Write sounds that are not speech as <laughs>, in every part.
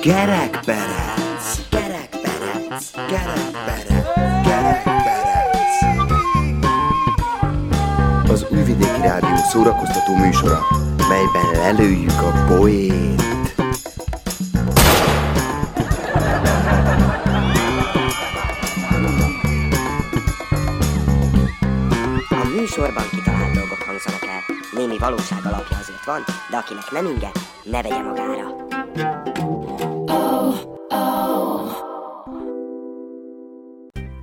Kerekperec, kerekperec, kerekperec, kerekperec. Az Újvidéki Rádió szórakoztató műsora, melyben lelőjük a poét. A műsorban kitalált dolgok hangzanak. Némi valóság azért van, de akinek nem inge, ne vegye magára.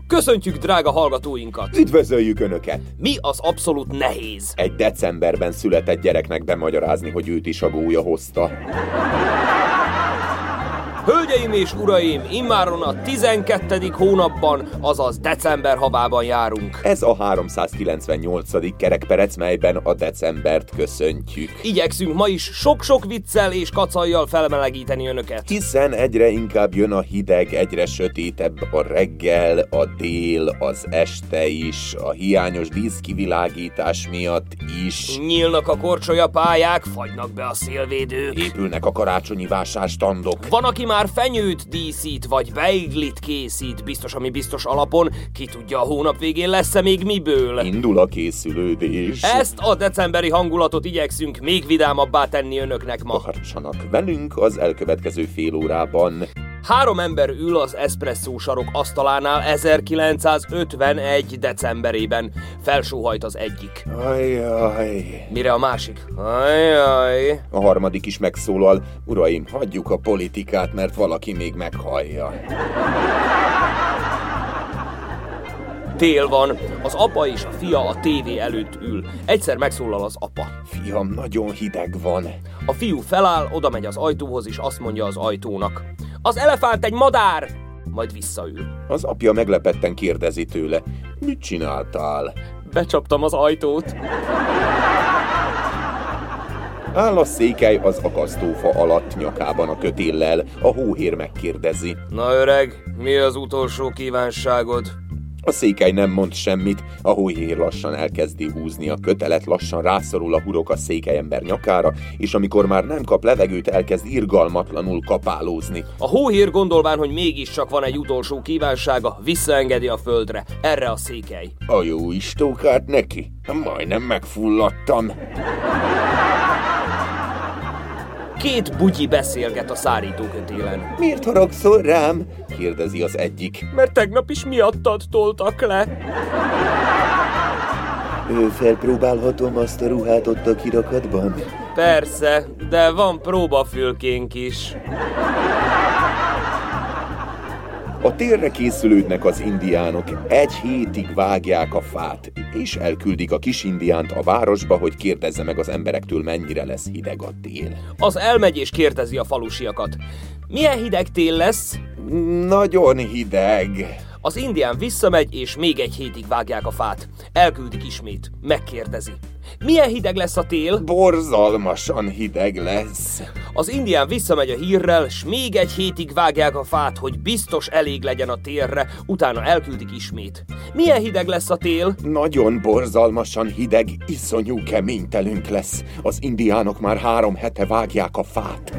Köszöntjük drága hallgatóinkat! Üdvözöljük Önöket! Mi az abszolút nehéz? Egy decemberben született gyereknek bemagyarázni, hogy őt is a gólya hozta. Hölgyeim és uraim, immáron a 12. hónapban, azaz december havában járunk. Ez a 398. kerekperec, melyben a decembert köszöntjük. Igyekszünk ma is sok-sok viccel és kacajjal felmelegíteni önöket. Hiszen egyre inkább jön a hideg, egyre sötétebb a reggel, a dél, az este is, a hiányos díszkivilágítás miatt is. Nyílnak a korcsolya pályák, fagynak be a szélvédők. Épülnek a karácsonyi vásárstandok. Van, aki már fenyőt díszít, vagy beiglit készít, biztos, ami biztos alapon, ki tudja a hónap végén lesz-e még miből. Indul a készülődés. Ezt a decemberi hangulatot igyekszünk még vidámabbá tenni önöknek ma. Tartsanak velünk az elkövetkező fél órában. Három ember ül az eszpresszó sarok asztalánál 1951. decemberében. Felsóhajt az egyik. Ajaj. Mire a másik? Ajaj. A harmadik is megszólal, uraim, hagyjuk a politikát, mert valaki még meghallja. Tél van. Az apa és a fia a tévé előtt ül. Egyszer megszólal az apa. Fiam, nagyon hideg van. A fiú feláll, oda megy az ajtóhoz, és azt mondja az ajtónak. Az elefánt egy madár! Majd visszaül. Az apja meglepetten kérdezi tőle, mit csináltál? Becsaptam az ajtót. Áll a székely az akasztófa alatt nyakában a kötéllel, a hóhér megkérdezi. Na öreg, mi az utolsó kívánságod? A székely nem mond semmit, a hóhér lassan elkezdi húzni a kötelet, lassan rászorul a hurok a székely ember nyakára, és amikor már nem kap levegőt, elkezd irgalmatlanul kapálózni. A hóhér gondolván, hogy mégiscsak van egy utolsó kívánsága, visszaengedi a földre. Erre a székely. A jó istókát neki? Majdnem megfulladtam. Két bugyi beszélget a szárítókötélen. Miért haragszol rám? kérdezi az egyik. Mert tegnap is miattad toltak le. Ő felpróbálhatom azt a ruhát ott a kirakatban? Persze, de van próbafülkénk is. A térre készülődnek az indiánok, egy hétig vágják a fát, és elküldik a kis indiánt a városba, hogy kérdezze meg az emberektől, mennyire lesz hideg a tél. Az elmegy és kérdezi a falusiakat. Milyen hideg tél lesz? Nagyon hideg. Az indián visszamegy, és még egy hétig vágják a fát. Elküldik ismét. Megkérdezi. Milyen hideg lesz a tél? Borzalmasan hideg lesz. Az indián visszamegy a hírrel, s még egy hétig vágják a fát, hogy biztos elég legyen a térre, utána elküldik ismét. Milyen hideg lesz a tél? Nagyon borzalmasan hideg, iszonyú keménytelünk lesz. Az indiánok már három hete vágják a fát.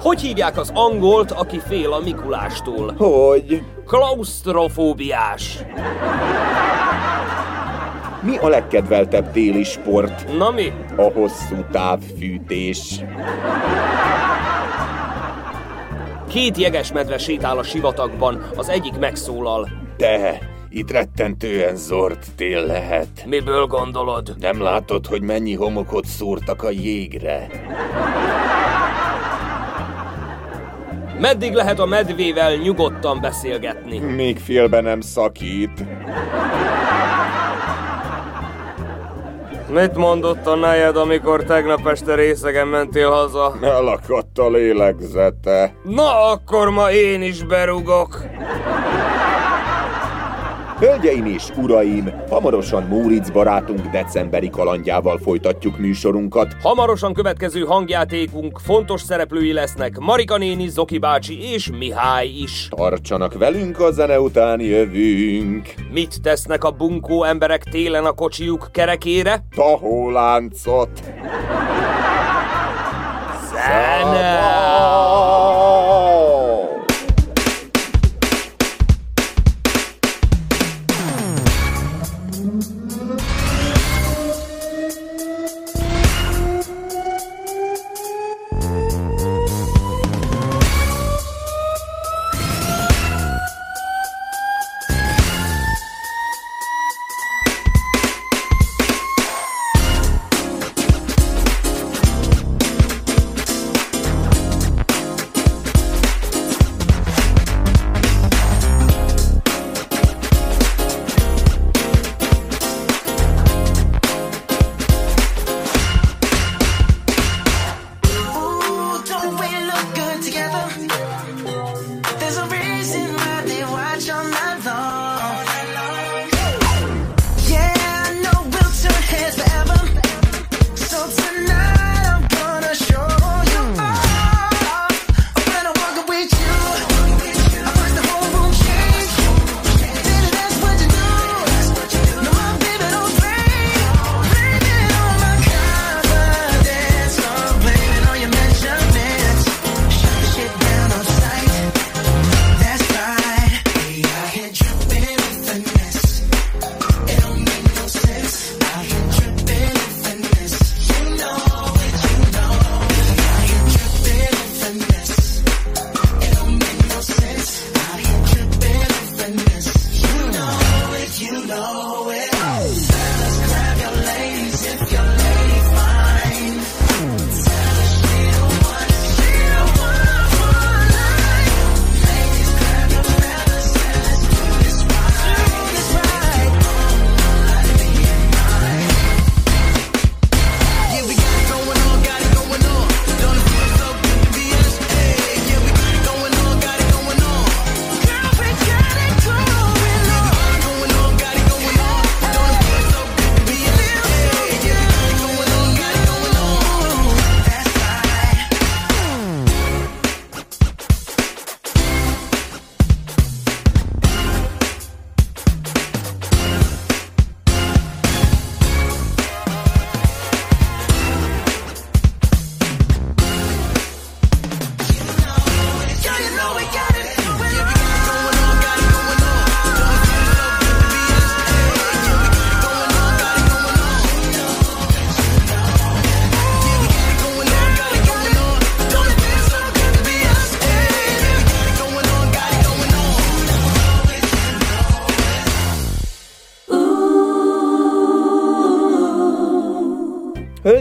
Hogy hívják az angolt, aki fél a Mikulástól? Hogy? Klaustrofóbiás. Mi a legkedveltebb téli sport? Na mi? A hosszú távfűtés. Két jegesmedve sétál a sivatagban, az egyik megszólal. De, itt rettentően zord tél lehet. Miből gondolod? Nem látod, hogy mennyi homokot szúrtak a jégre? Meddig lehet a medvével nyugodtan beszélgetni? Még félbe nem szakít. Mit mondott a nejed, amikor tegnap este részegen mentél haza? Elakadt a lélegzete. Na, akkor ma én is berugok. Hölgyeim és uraim, hamarosan Móric barátunk decemberi kalandjával folytatjuk műsorunkat. Hamarosan következő hangjátékunk fontos szereplői lesznek Marika néni, Zoki bácsi és Mihály is. Tartsanak velünk, a zene után jövünk. Mit tesznek a bunkó emberek télen a kocsijuk kerekére? Tahóláncot. Zene!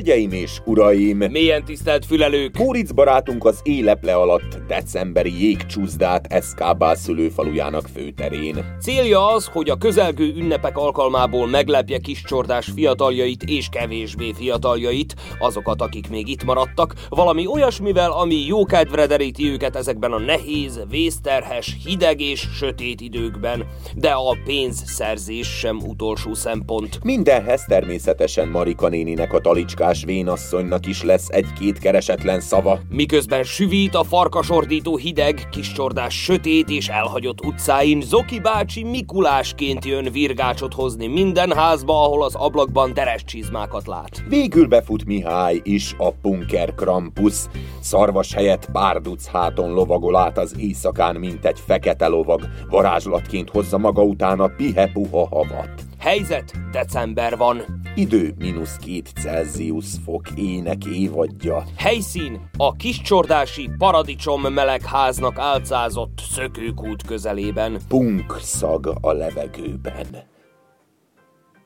Hölgyeim és uraim! Milyen tisztelt fülelők! Móric barátunk az éleple alatt decemberi jégcsúzdát Eszkábál szülőfalujának főterén. Célja az, hogy a közelgő ünnepek alkalmából meglepje kis csordás fiataljait és kevésbé fiataljait, azokat, akik még itt maradtak, valami olyasmivel, ami jókedvre deríti őket ezekben a nehéz, vészterhes, hideg és sötét időkben. De a pénzszerzés sem utolsó szempont. Mindenhez természetesen Marika néninek a talicskás vénasszonynak is lesz egy-két keresetlen szava. Miközben süvít a farkasordító hideg, kis csordás sötét és elhagyott utcáin, Zoki bácsi Mikulásként jön virgácsot hozni minden házba, ahol az ablakban teres csizmákat lát. Végül befut Mihály is, a punker Krampus. Szarvas helyett bárduc háton lovagol át az éjszakán, mint egy fekete lovag, varázslatként hozza maga után a pihe-puha havat. Helyzet, december van. Idő mínusz két Celsius fok ének évadja. Helyszín a kiscsordási paradicsom melegháznak álcázott szökőkút közelében. Punk szag a levegőben.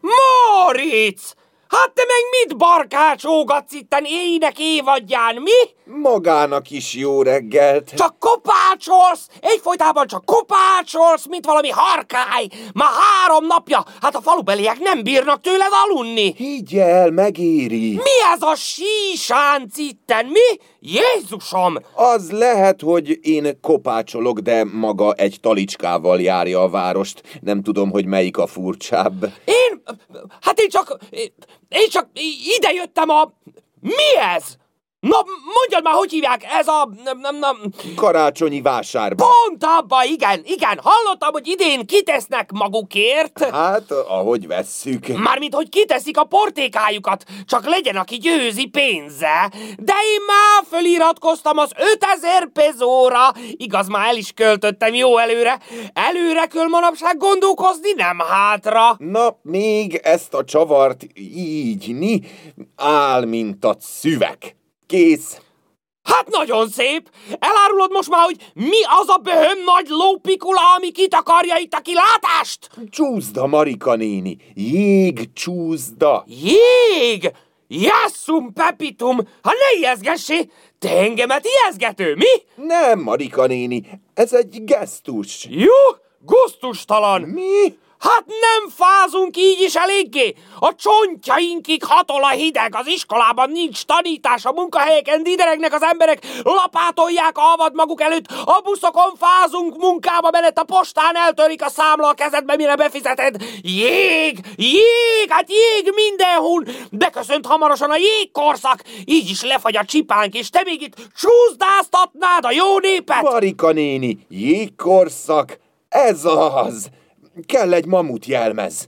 Moritz! Hát te meg mit barkácsolgatsz itten ének évadján, mi? Magának is jó reggelt. Csak kopácsolsz! Egyfolytában csak kopácsolsz, mint valami harkály! Már három napja, hát a falubeliek nem bírnak tőled alunni! Higgy el, megéri. Mi ez a sísánc itten, mi? Jézusom! Az lehet, hogy én kopácsolok, de maga egy talicskával járja a várost. Nem tudom, hogy melyik a furcsább. Én... Hát én csak... Én csak ide jöttem a... Mi ez? Na, mondjad már, hogy hívják, ez a... Nem, nem, nem. Karácsonyi vásárba. Pont abba, igen, igen. Hallottam, hogy idén kitesznek magukért. Hát, ahogy vesszük. Mármint, hogy kiteszik a portékájukat, csak legyen, aki győzi pénze. De én már föliratkoztam az 5000 pezóra. Igaz, már el is költöttem jó előre. Előre kell manapság gondolkozni, nem hátra. Na, még ezt a csavart így, ni, áll, mint a szüvek. Kész. Hát nagyon szép! Elárulod most már, hogy mi az a böhöm nagy lópikula, ami kitakarja itt a kilátást? Csúszda, Marika néni. Jég csúszda. Jég! Jasszum pepitum! Ha ne ijeszgessé! Te engemet ijeszgető, mi? Nem, Marika néni. Ez egy gesztus. Jó, gusztustalan! Mi? Hát nem fázunk így is eléggé! A csontjainkig hatol a hideg, az iskolában nincs tanítás, a munkahelyeken dideregnek az emberek, lapátolják a avad maguk előtt, a buszokon fázunk munkába menet, a postán eltörik a számla a kezedbe, mire befizeted. Jég, jég, hát jég mindenhol! Beköszönt hamarosan a jégkorszak, így is lefagy a csipánk, és te még itt csúszdáztatnád a jó népet! Marika néni, jégkorszak, ez az! Kell egy mamut jelmez.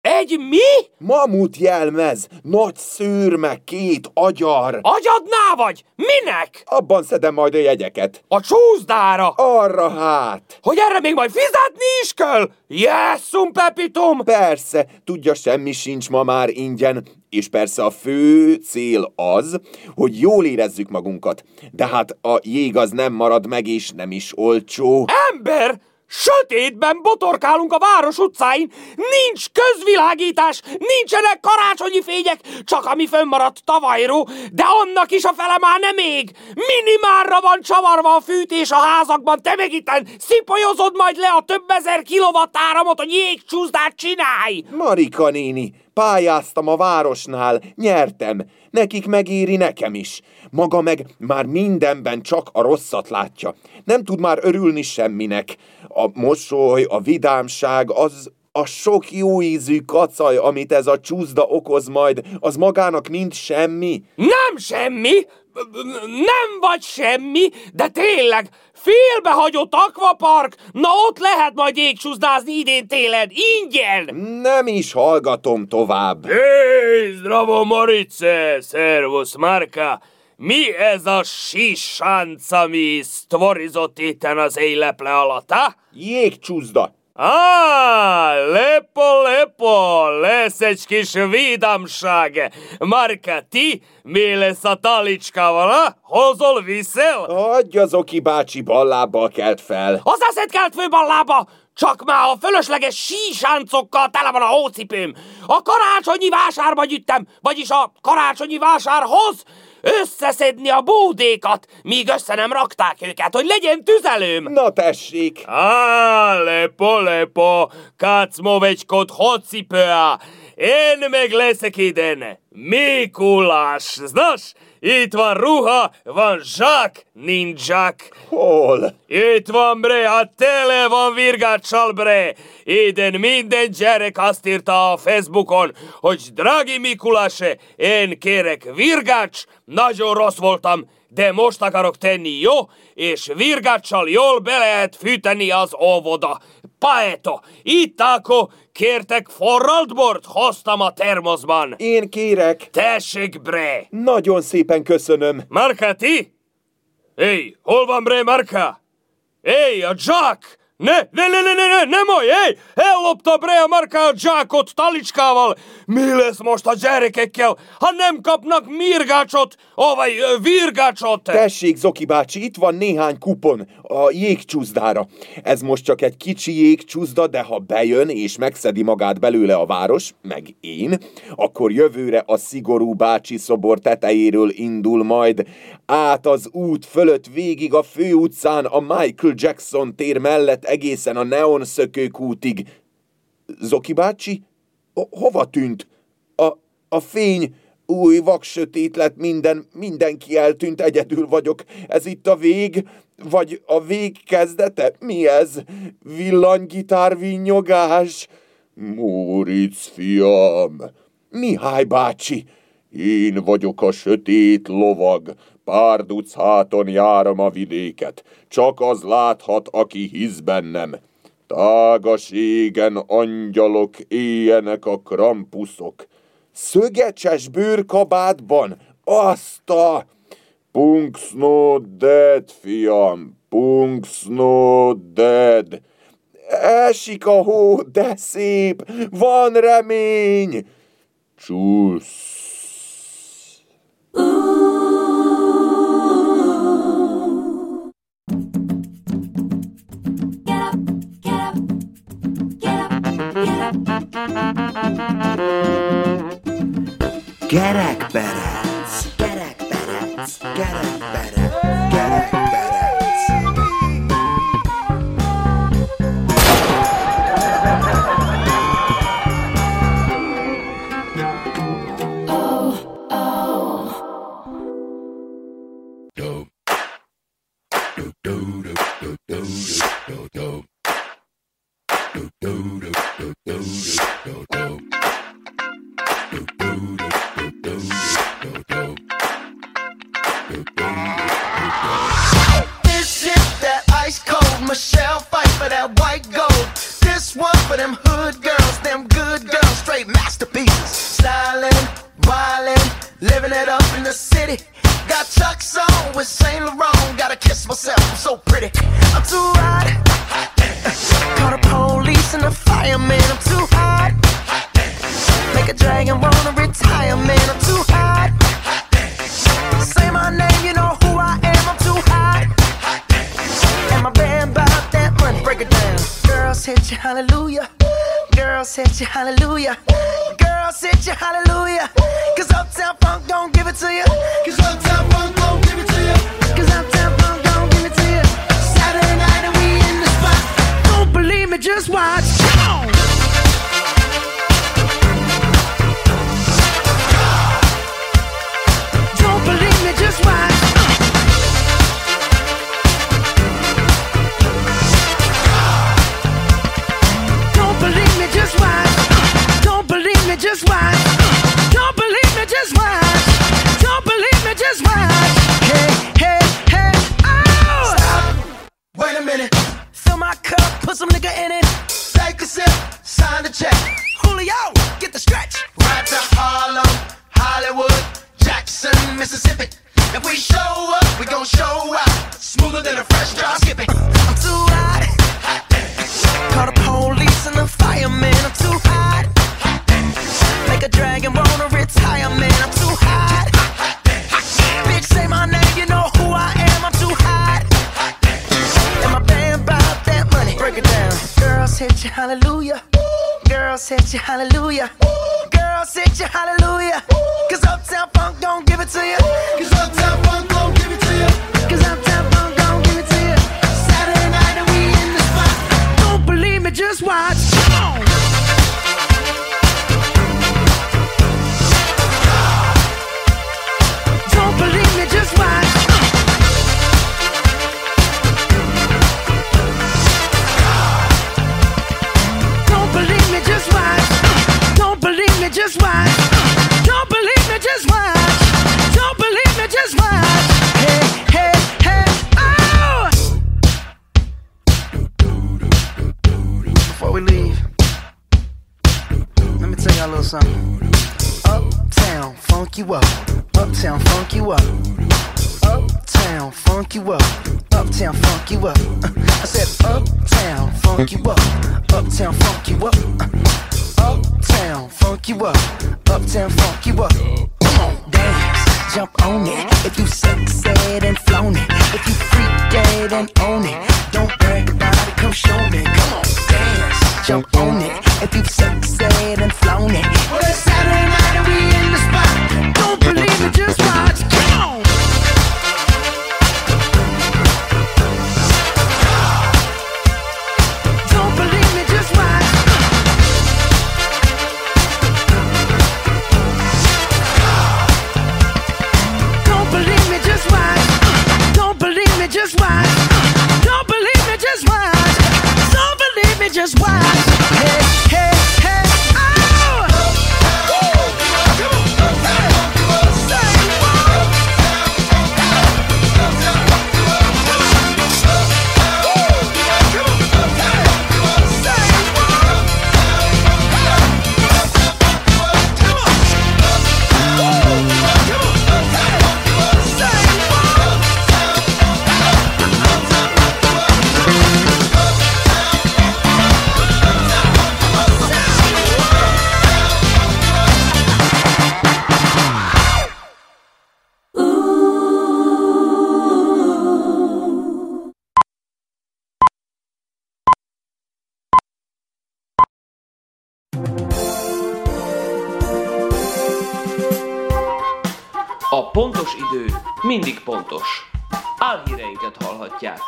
Egy mi? Mamut jelmez, nagy szőrme, két agyar. Agyadná vagy? Minek? Abban szedem majd a jegyeket. A csúszdára. Arra hát. Hogy erre még majd fizetni is kell? Jesszum, Pepitum! Persze, tudja, semmi sincs ma már ingyen, és persze a fő cél az, hogy jól érezzük magunkat. De hát a jég az nem marad meg, és nem is olcsó. Ember! Sötétben botorkálunk a város utcáin, nincs közvilágítás, nincsenek karácsonyi fények, csak ami fönnmaradt tavalyról, de annak is a fele már nem ég. Minimárra van csavarva a fűtés a házakban, te meg itten szipolyozod majd le a több ezer kilovattáramot, hogy jégcsúszdát csinálj! Marika néni, pályáztam a városnál, nyertem, nekik megéri nekem is. Maga meg már mindenben csak a rosszat látja. Nem tud már örülni semminek. A mosoly, a vidámság, az a sok jó ízű kacaj, amit ez a csúszda okoz majd, az magának mind semmi? Nem semmi! Nem vagy semmi, de tényleg, félbehagyott akvapark, na ott lehet majd jégcsúszdázni idén télen, ingyen! Nem is hallgatom tovább. Hé, zdravo Marice, szervusz Marka! Mi ez a sisánc, ami sztvorizott itten az éjleple alatt, ha? Jégcsúszda. Á, lepo, lepo, egy kis vidámság. Marka, ti mi lesz a talicskával, ha? Hozol, viszel? Adj az Oki bácsi ballábbal kelt fel. Az eszed kelt fő ballába! Csak már a fölösleges sísáncokkal tele van a hócipőm. A karácsonyi vásárba gyűjtem, vagyis a karácsonyi vásárhoz összeszedni a bódékat, míg össze nem rakták őket, hogy legyen tüzelőm. Na tessék! Á, lepo, lepo, kacmovecskot hocipőa. Én meg leszek iden. Mikulás, znasz? Itt van ruha, van zsák, nincs zsák. Hol? Itt van bre, a tele van virgáccsal bre. Iden minden gyerek azt írta a Facebookon, hogy drági Mikuláse, én kérek virgács, nagyon rossz voltam, de most akarok tenni, jó? És virgáccsal jól be lehet fűteni az óvoda. Paeto, itt akkor kértek forralt bort, hoztam a termoszban. Én kérek. Tessék, bre! Nagyon szépen köszönöm. Marka, ti? Éj, hol van bre, Marka? Éj, a Jack! Ne, ne, ne, ne, ne, ne, nem oly, éj! Ellopta bre a Marka a Jackot talicskával! Mi lesz most a gyerekekkel, ha nem kapnak mirgácsot, ö, virgácsot? Tessék, Zoki bácsi, itt van néhány kupon. a jégcsúszdára. Ez most csak egy kicsi jégcsúszda, de ha bejön és megszedi magát belőle a város, meg én, akkor jövőre a szigorú bácsi szobor tetejéről indul majd át az út fölött végig a főutcán a Michael Jackson tér mellett egészen a Neon szökőkútig. Zoki bácsi? Hova tűnt? A, a fény új vaksötét lett minden, mindenki eltűnt, egyedül vagyok. Ez itt a vég? Vagy a vég kezdete? Mi ez? Villanygitár vinnyogás? Móric fiam! Mihály bácsi! Én vagyok a sötét lovag, párduc háton járom a vidéket, csak az láthat, aki hisz bennem. Tágas égen angyalok, éjenek a krampuszok, szögecses bőrkabátban, azt a... Punks no dead, fiam, punks no dead. Esik a hó, de szép, van remény. Csúsz. Gerak badass. Gerak badass. Gerak badass. Gerak badass. Oh, oh. Do, do, do, do, do, do. Retire, man. I'm too hot. Bitch, say my name, you know who I am. I'm too hot. And my band bought that money. Break it down. Girls hit you, hallelujah. Girls hit you, hallelujah. Girls hit you, hallelujah. Cause Uptown Funk don't give it to you. A little something. Uptown, funk you up. Uptown, funk you up. Uptown, funk you up. Uptown, funk you up. <laughs> I said, Uptown, funk you up. Uptown, funk you up. Uptown, funk you up. Uptown, funk you up. Come on, dance, jump on it. If you succeed and flown it. If you freak dead and own it. Don't brag about it, come show me. Come on, dance, jump on it. If you've sexed and flown it. Well, it's Saturday night and we in the spot. Don't believe me, just watch. Come on. Don't believe me, just watch. Mindig pontos. Álhíreinket hallhatják.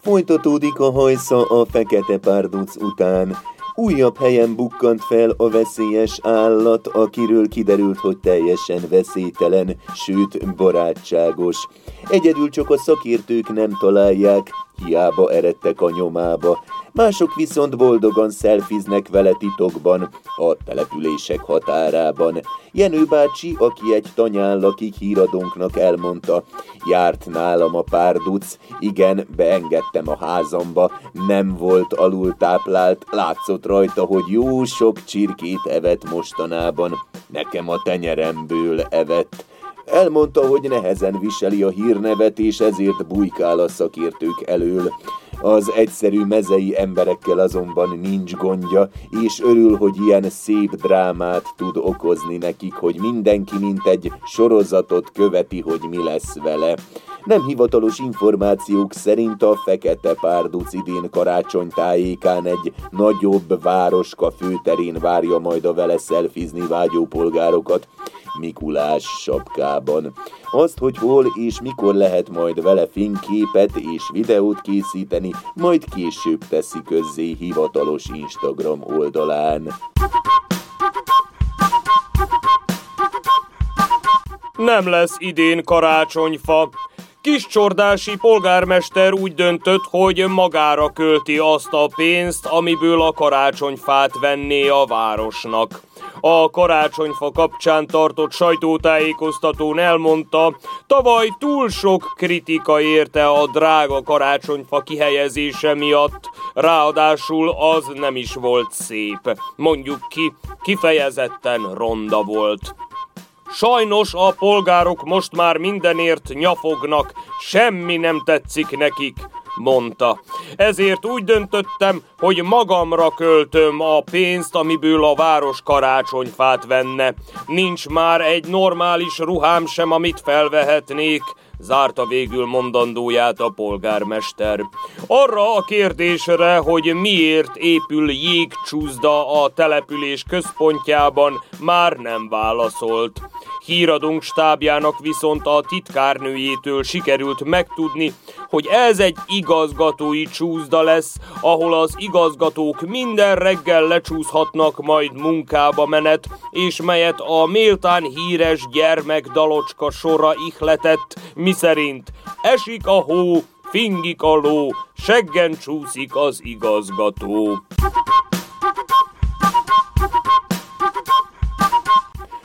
Folytatódik a hajsza a fekete párduc után. Újabb helyen bukkant fel a veszélyes állat, akiről kiderült, hogy teljesen veszélytelen, sőt barátságos. Egyedül csak a szakértők nem találják, hiába eredtek a nyomába. Mások viszont boldogan szelfiznek vele titokban, a települések határában. Jenő bácsi, aki egy tanyán lakik híradónknak elmondta, járt nálam a párduc, igen, beengedtem a házamba, nem volt alultáplált, látszott rajta, hogy jó sok csirkét evett mostanában, nekem a tenyeremből evett. Elmondta, hogy nehezen viseli a hírnevet, és ezért bujkál a szakértők elől. Az egyszerű mezei emberekkel azonban nincs gondja, és örül, hogy ilyen szép drámát tud okozni nekik, hogy mindenki mint egy sorozatot követi, hogy mi lesz vele. Nem hivatalos információk szerint a Fekete Párduc idén karácsony tájékán egy nagyobb városka főterén várja majd a vele szelfizni vágyó polgárokat. Mikulás sapkában. Azt, hogy hol és mikor lehet majd vele fényképet és videót készíteni, majd később teszi közzé hivatalos Instagram oldalán. Nem lesz idén karácsonyfa. Kiscsordási polgármester úgy döntött, hogy magára költi azt a pénzt, amiből a karácsonyfát venné a városnak. A karácsonyfa kapcsán tartott sajtótájékoztatón elmondta, tavaly túl sok kritika érte a drága karácsonyfa kihelyezése miatt, ráadásul az nem is volt szép. Mondjuk ki, kifejezetten ronda volt. Sajnos a polgárok most már mindenért nyafognak, semmi nem tetszik nekik, mondta. Ezért úgy döntöttem, hogy magamra költöm a pénzt, amiből a város karácsonyfát venne. Nincs már egy normális ruhám sem, amit felvehetnék, zárta végül mondandóját a polgármester. Arra a kérdésre, hogy miért épül jégcsúszda a település központjában, már nem válaszolt. Híradónk stábjának viszont a titkárnőjétől sikerült megtudni, hogy ez egy igazgatói csúszda lesz, ahol az igazgatók minden reggel lecsúszhatnak majd munkába menet, és melyet a méltán híres gyermek dalocska sora ihletett, miszerint esik a hó, fingik a ló, seggen csúszik az igazgató.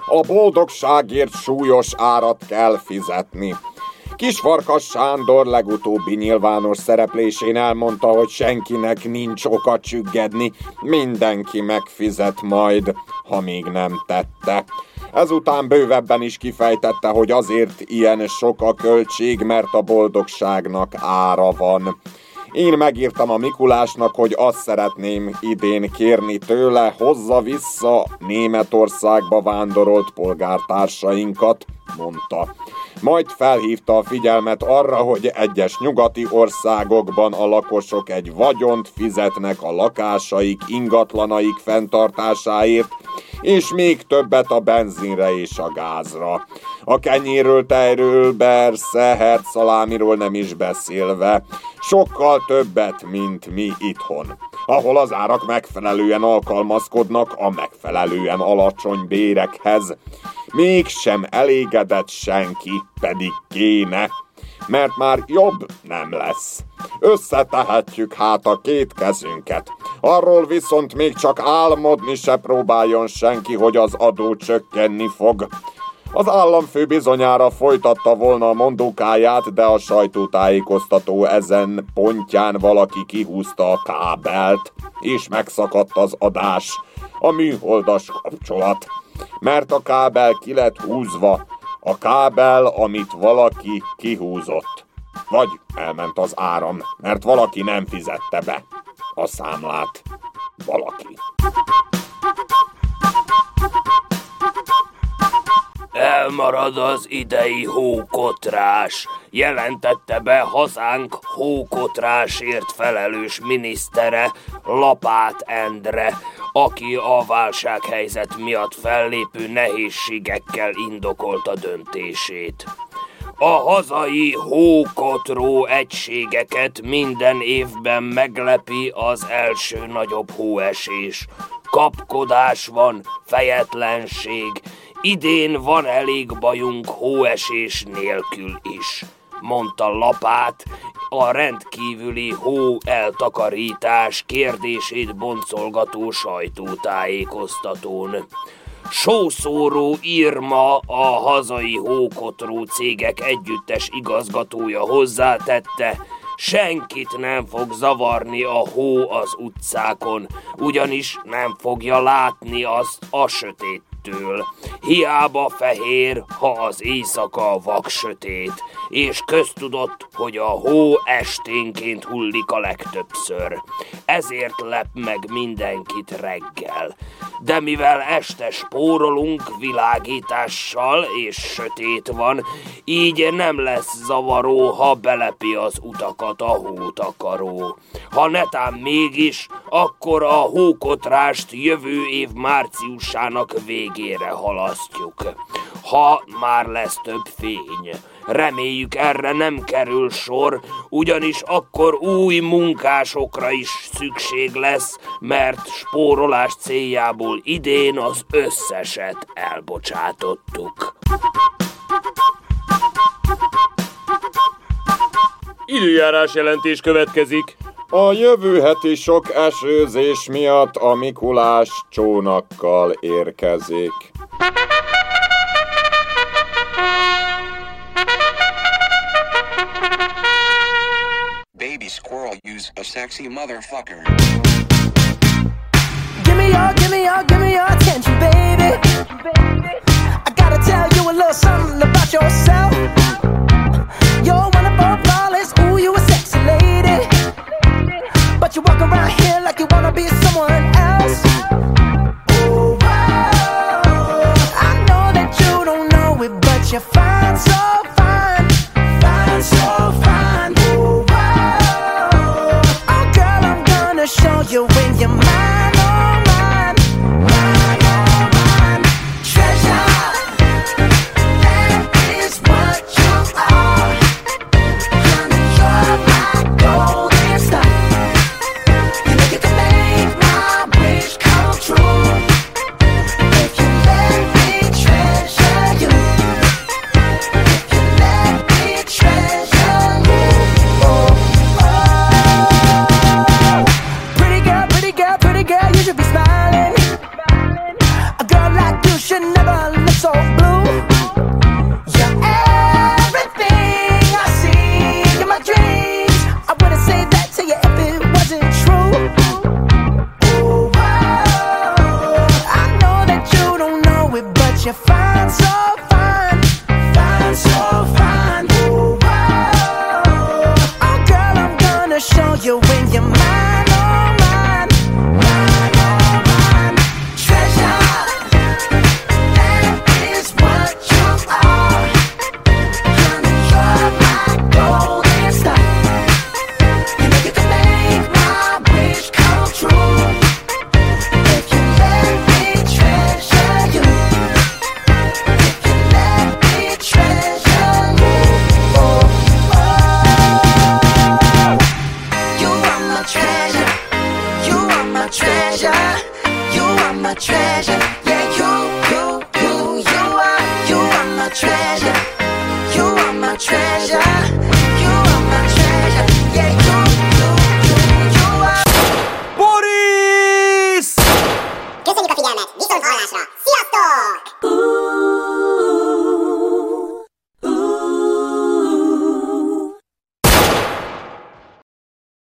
A boldogságért súlyos árat kell fizetni. Kisfarkas Sándor legutóbbi nyilvános szereplésén elmondta, hogy senkinek nincs oka csüggedni, mindenki megfizet majd, ha még nem tette. Ezután bővebben is kifejtette, hogy azért ilyen sok a költség, mert a boldogságnak ára van. Én megírtam a Mikulásnak, hogy azt szeretném idén kérni tőle, hozza vissza Németországba vándorolt polgártársainkat, mondta. Majd felhívta a figyelmet arra, hogy egyes nyugati országokban a lakosok egy vagyont fizetnek a lakásaik, ingatlanaik fenntartásáért, és még többet a benzinre és a gázra. A kenyéről, tejről, bersze, hertszalámiról nem is beszélve. Sokkal többet, mint mi itthon ahol az árak megfelelően alkalmazkodnak a megfelelően alacsony bérekhez. Mégsem elégedett senki, pedig kéne, mert már jobb nem lesz. Összetehetjük hát a két kezünket. Arról viszont még csak álmodni se próbáljon senki, hogy az adó csökkenni fog. Az államfő bizonyára folytatta volna a mondókáját, de a sajtótájékoztató ezen pontján valaki kihúzta a kábelt, és megszakadt az adás, a műholdas kapcsolat. Mert a kábel ki lett húzva, a kábel, amit valaki kihúzott. Vagy elment az áram, mert valaki nem fizette be a számlát. Valaki. Elmarad az idei hókotrás, jelentette be hazánk hókotrásért felelős minisztere Lapát Endre, aki a válsághelyzet miatt fellépő nehézségekkel indokolta döntését. A hazai hókotró egységeket minden évben meglepi az első nagyobb hóesés. Kapkodás van, fejetlenség, Idén van elég bajunk hóesés nélkül is, mondta Lapát, a rendkívüli hó eltakarítás kérdését boncolgató sajtótájékoztatón. Sószóró Irma, a hazai hókotró cégek együttes igazgatója hozzátette, senkit nem fog zavarni a hó az utcákon, ugyanis nem fogja látni azt a sötét től. Hiába fehér, ha az éjszaka vak sötét, és köztudott, hogy a hó esténként hullik a legtöbbször. Ezért lep meg mindenkit reggel. De mivel este spórolunk világítással, és sötét van, így nem lesz zavaró, ha belepi az utakat a hótakaró. Ha netán mégis, akkor a hókotrást jövő év márciusának végén végére halasztjuk. Ha már lesz több fény, reméljük erre nem kerül sor, ugyanis akkor új munkásokra is szükség lesz, mert spórolás céljából idén az összeset elbocsátottuk. Időjárás jelentés következik. A jövő heti sok esőzés miatt a Mikulás csónakkal érkezik. Baby squirrel use a sexy motherfucker. Give me your, give me your, give me your attention, baby. I gotta tell you a little something about yourself. You're be someone